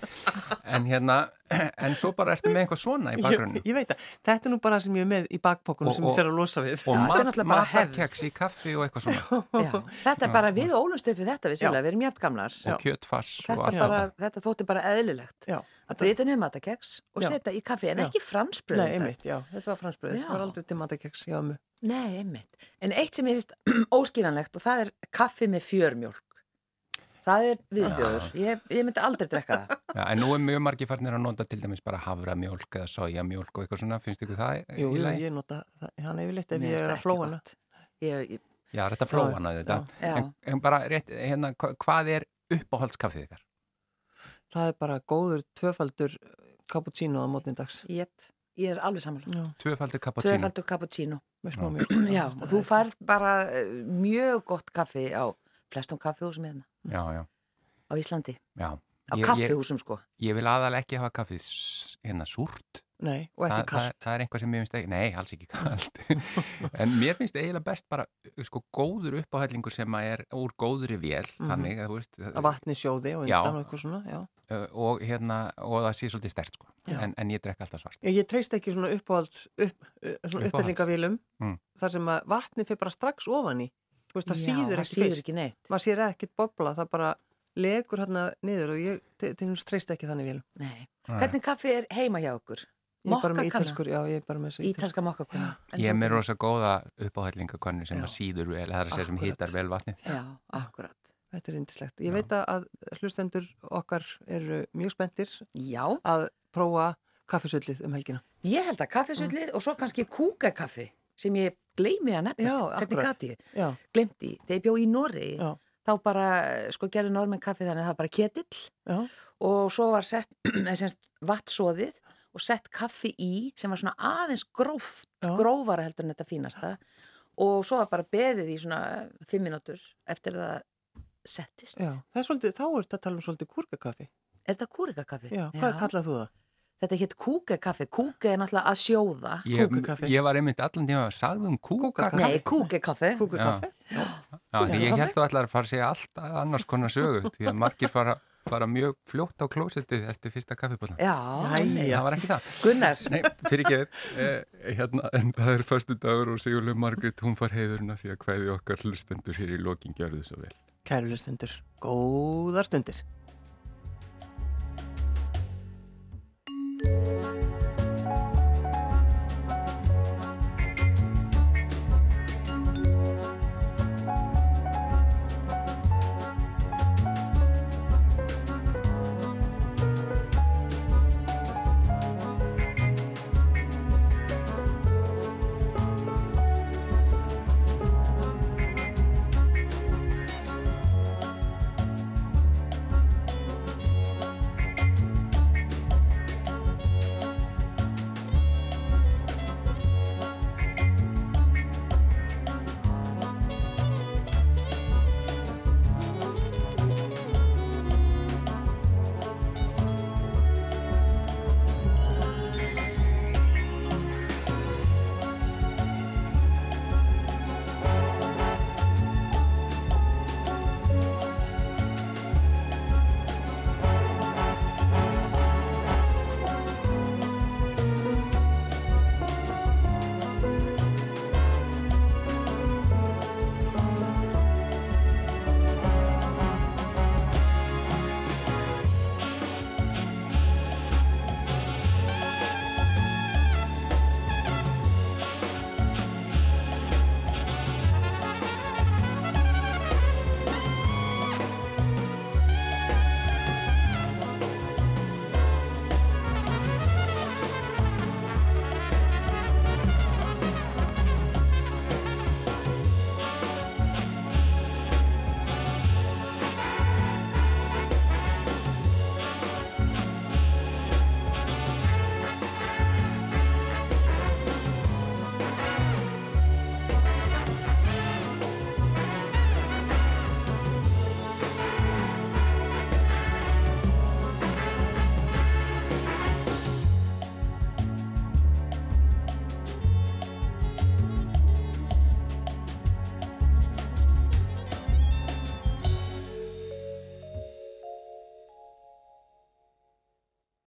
en hérna, <clears throat> en svo bara ertu með eitthvað svona í Ég, bakgrunni ég veit það, þetta er nú bara sem ég er með í bakpokkunum Og- sem ég fer að losa við. og <laughs> þetta er mat, matakeks í kaffi og eitthvað svona Já, þetta er bara við ólumst upp við þetta við sérlega, við erum jæmt gamlar. og kjötfass og Þetta, allt bara, þetta. þetta þótti bara eðlilegt. Já, Að breyta niður matakeks og Já. setja í kaffi, en Já. ekki fransbröð. Nei, einmitt, já, þetta var fransbröð, Já. það var aldrei til matakeks hjá mig. Nei, einmitt. En eitt sem ég finnst <clears throat> óskiljanlegt og það er kaffi með fjörmjólk. Það er viðbjóður. Ég, ég myndi aldrei drekka það. <laughs> Já, en nú er mjög margir farnir að nota til dæmis bara havramjólk eða sojamjólk og eitthvað svona, finnst ykkur það í- Jú, jú, ég nota það, hann yfirleitt ef ég er að flóa hana. Ég, ég, Já, þetta flóana þetta. Já. En, en bara rétt, hérna, hva- hvað er uppáhaldskaffið ykkar? Það er bara góður tvöfaldur cappuccino á mótnindags. Jep, ég er alveg samanlega. Já, Tvöfaldur cappuccino. Tvöfaldur cappuccino. <clears throat> Já, og þú fær bara eh, mjög gott kaffi á flestum kaffihúsum hérna Já, já, á Íslandi. já. Á kaffihúsum sko. ég vil aðalega ekki hafa kaffið hérna súrt. Nei, og ekki það, það, kallt. það er einhvað sem mér finnst ekki, nei, alls ekki kallt <laughs> en mér finnst eiginlega best bara sko góður uppáhællingur sem að er úr góðri vél, þannig að þú veist Að vatni sjóði og Já. undan og eitthvað svona, já. Uh, og hérna, og það sé svolítið stert sko, en, en ég drekka alltaf svart Ég, ég treyst ekki svona uppáhalds, upp, svona Uppáhalds. uppbyllingavélum Mm. þar sem að vatni fyrir bara strax ofan í. Þú veist, það Já, síður ekki síður ekki neitt. Maður sér ekkert bobla, það bara legur hérna niður og ég treyst ekki þannig vélum. Nei. Nei. Hvernig kaffi er heima hjá okkur? Ég er bara með Mokkakanna? ítalskur, já, ég er bara með þessu Ítalska mokkakonna. Ég er með rosa góða uppáhællingakonnu sem síður vel, það er að segja sem hýtar vel vatnið Já, akkurat. Þetta er indislegt. Ég veit að hlustendur okkar eru mjög spenntir Já, að prófa kaffisullið um helgina. ég held að kaffisullið og svo kannski kúkakaffi sem ég gleymi að nefna. Já, akkurat. Já, Glemti. Þegar ég bjó í Noregi, já, þá bara, sko, gerði normenn kaffi þannig að það var bara ketill já, og svo var sett, <clears throat> semst, vatnsóðið og sett kaffi í sem var svona aðeins gróft, Já. grófara heldur en þetta fínasta og svo var bara beðið í svona fimm mínútur eftir að það settist. já. Það er svolítið, þá er þetta að tala um svolítið kúrkakaffi. Er þetta kúrikakaffi? Já, hvað kallað þú það? Þetta hétt kúkekaffi. Kúke er náttúrulega að sjóða. ég, ég var einmitt allan tíma að sagði um kúkakaffi Nei, kúkekaffi. Kúkakaffi? Já, því ég held þú allar að fara að segja allt annars konar sögu því að margir fara, fara mjög fljótt á klósettið eftir fyrsta kaffibóla Já, einmitt. það var ekki það Gunnar, Nei, fyrir ekki eh, hérna, en það er förstu dagur og Sigurlega Margrét, hún far heiðurna því að hvaði okkar hlustendur hér í lokin gjörðu svo vel. Kæru hlustendur, góðar stundir.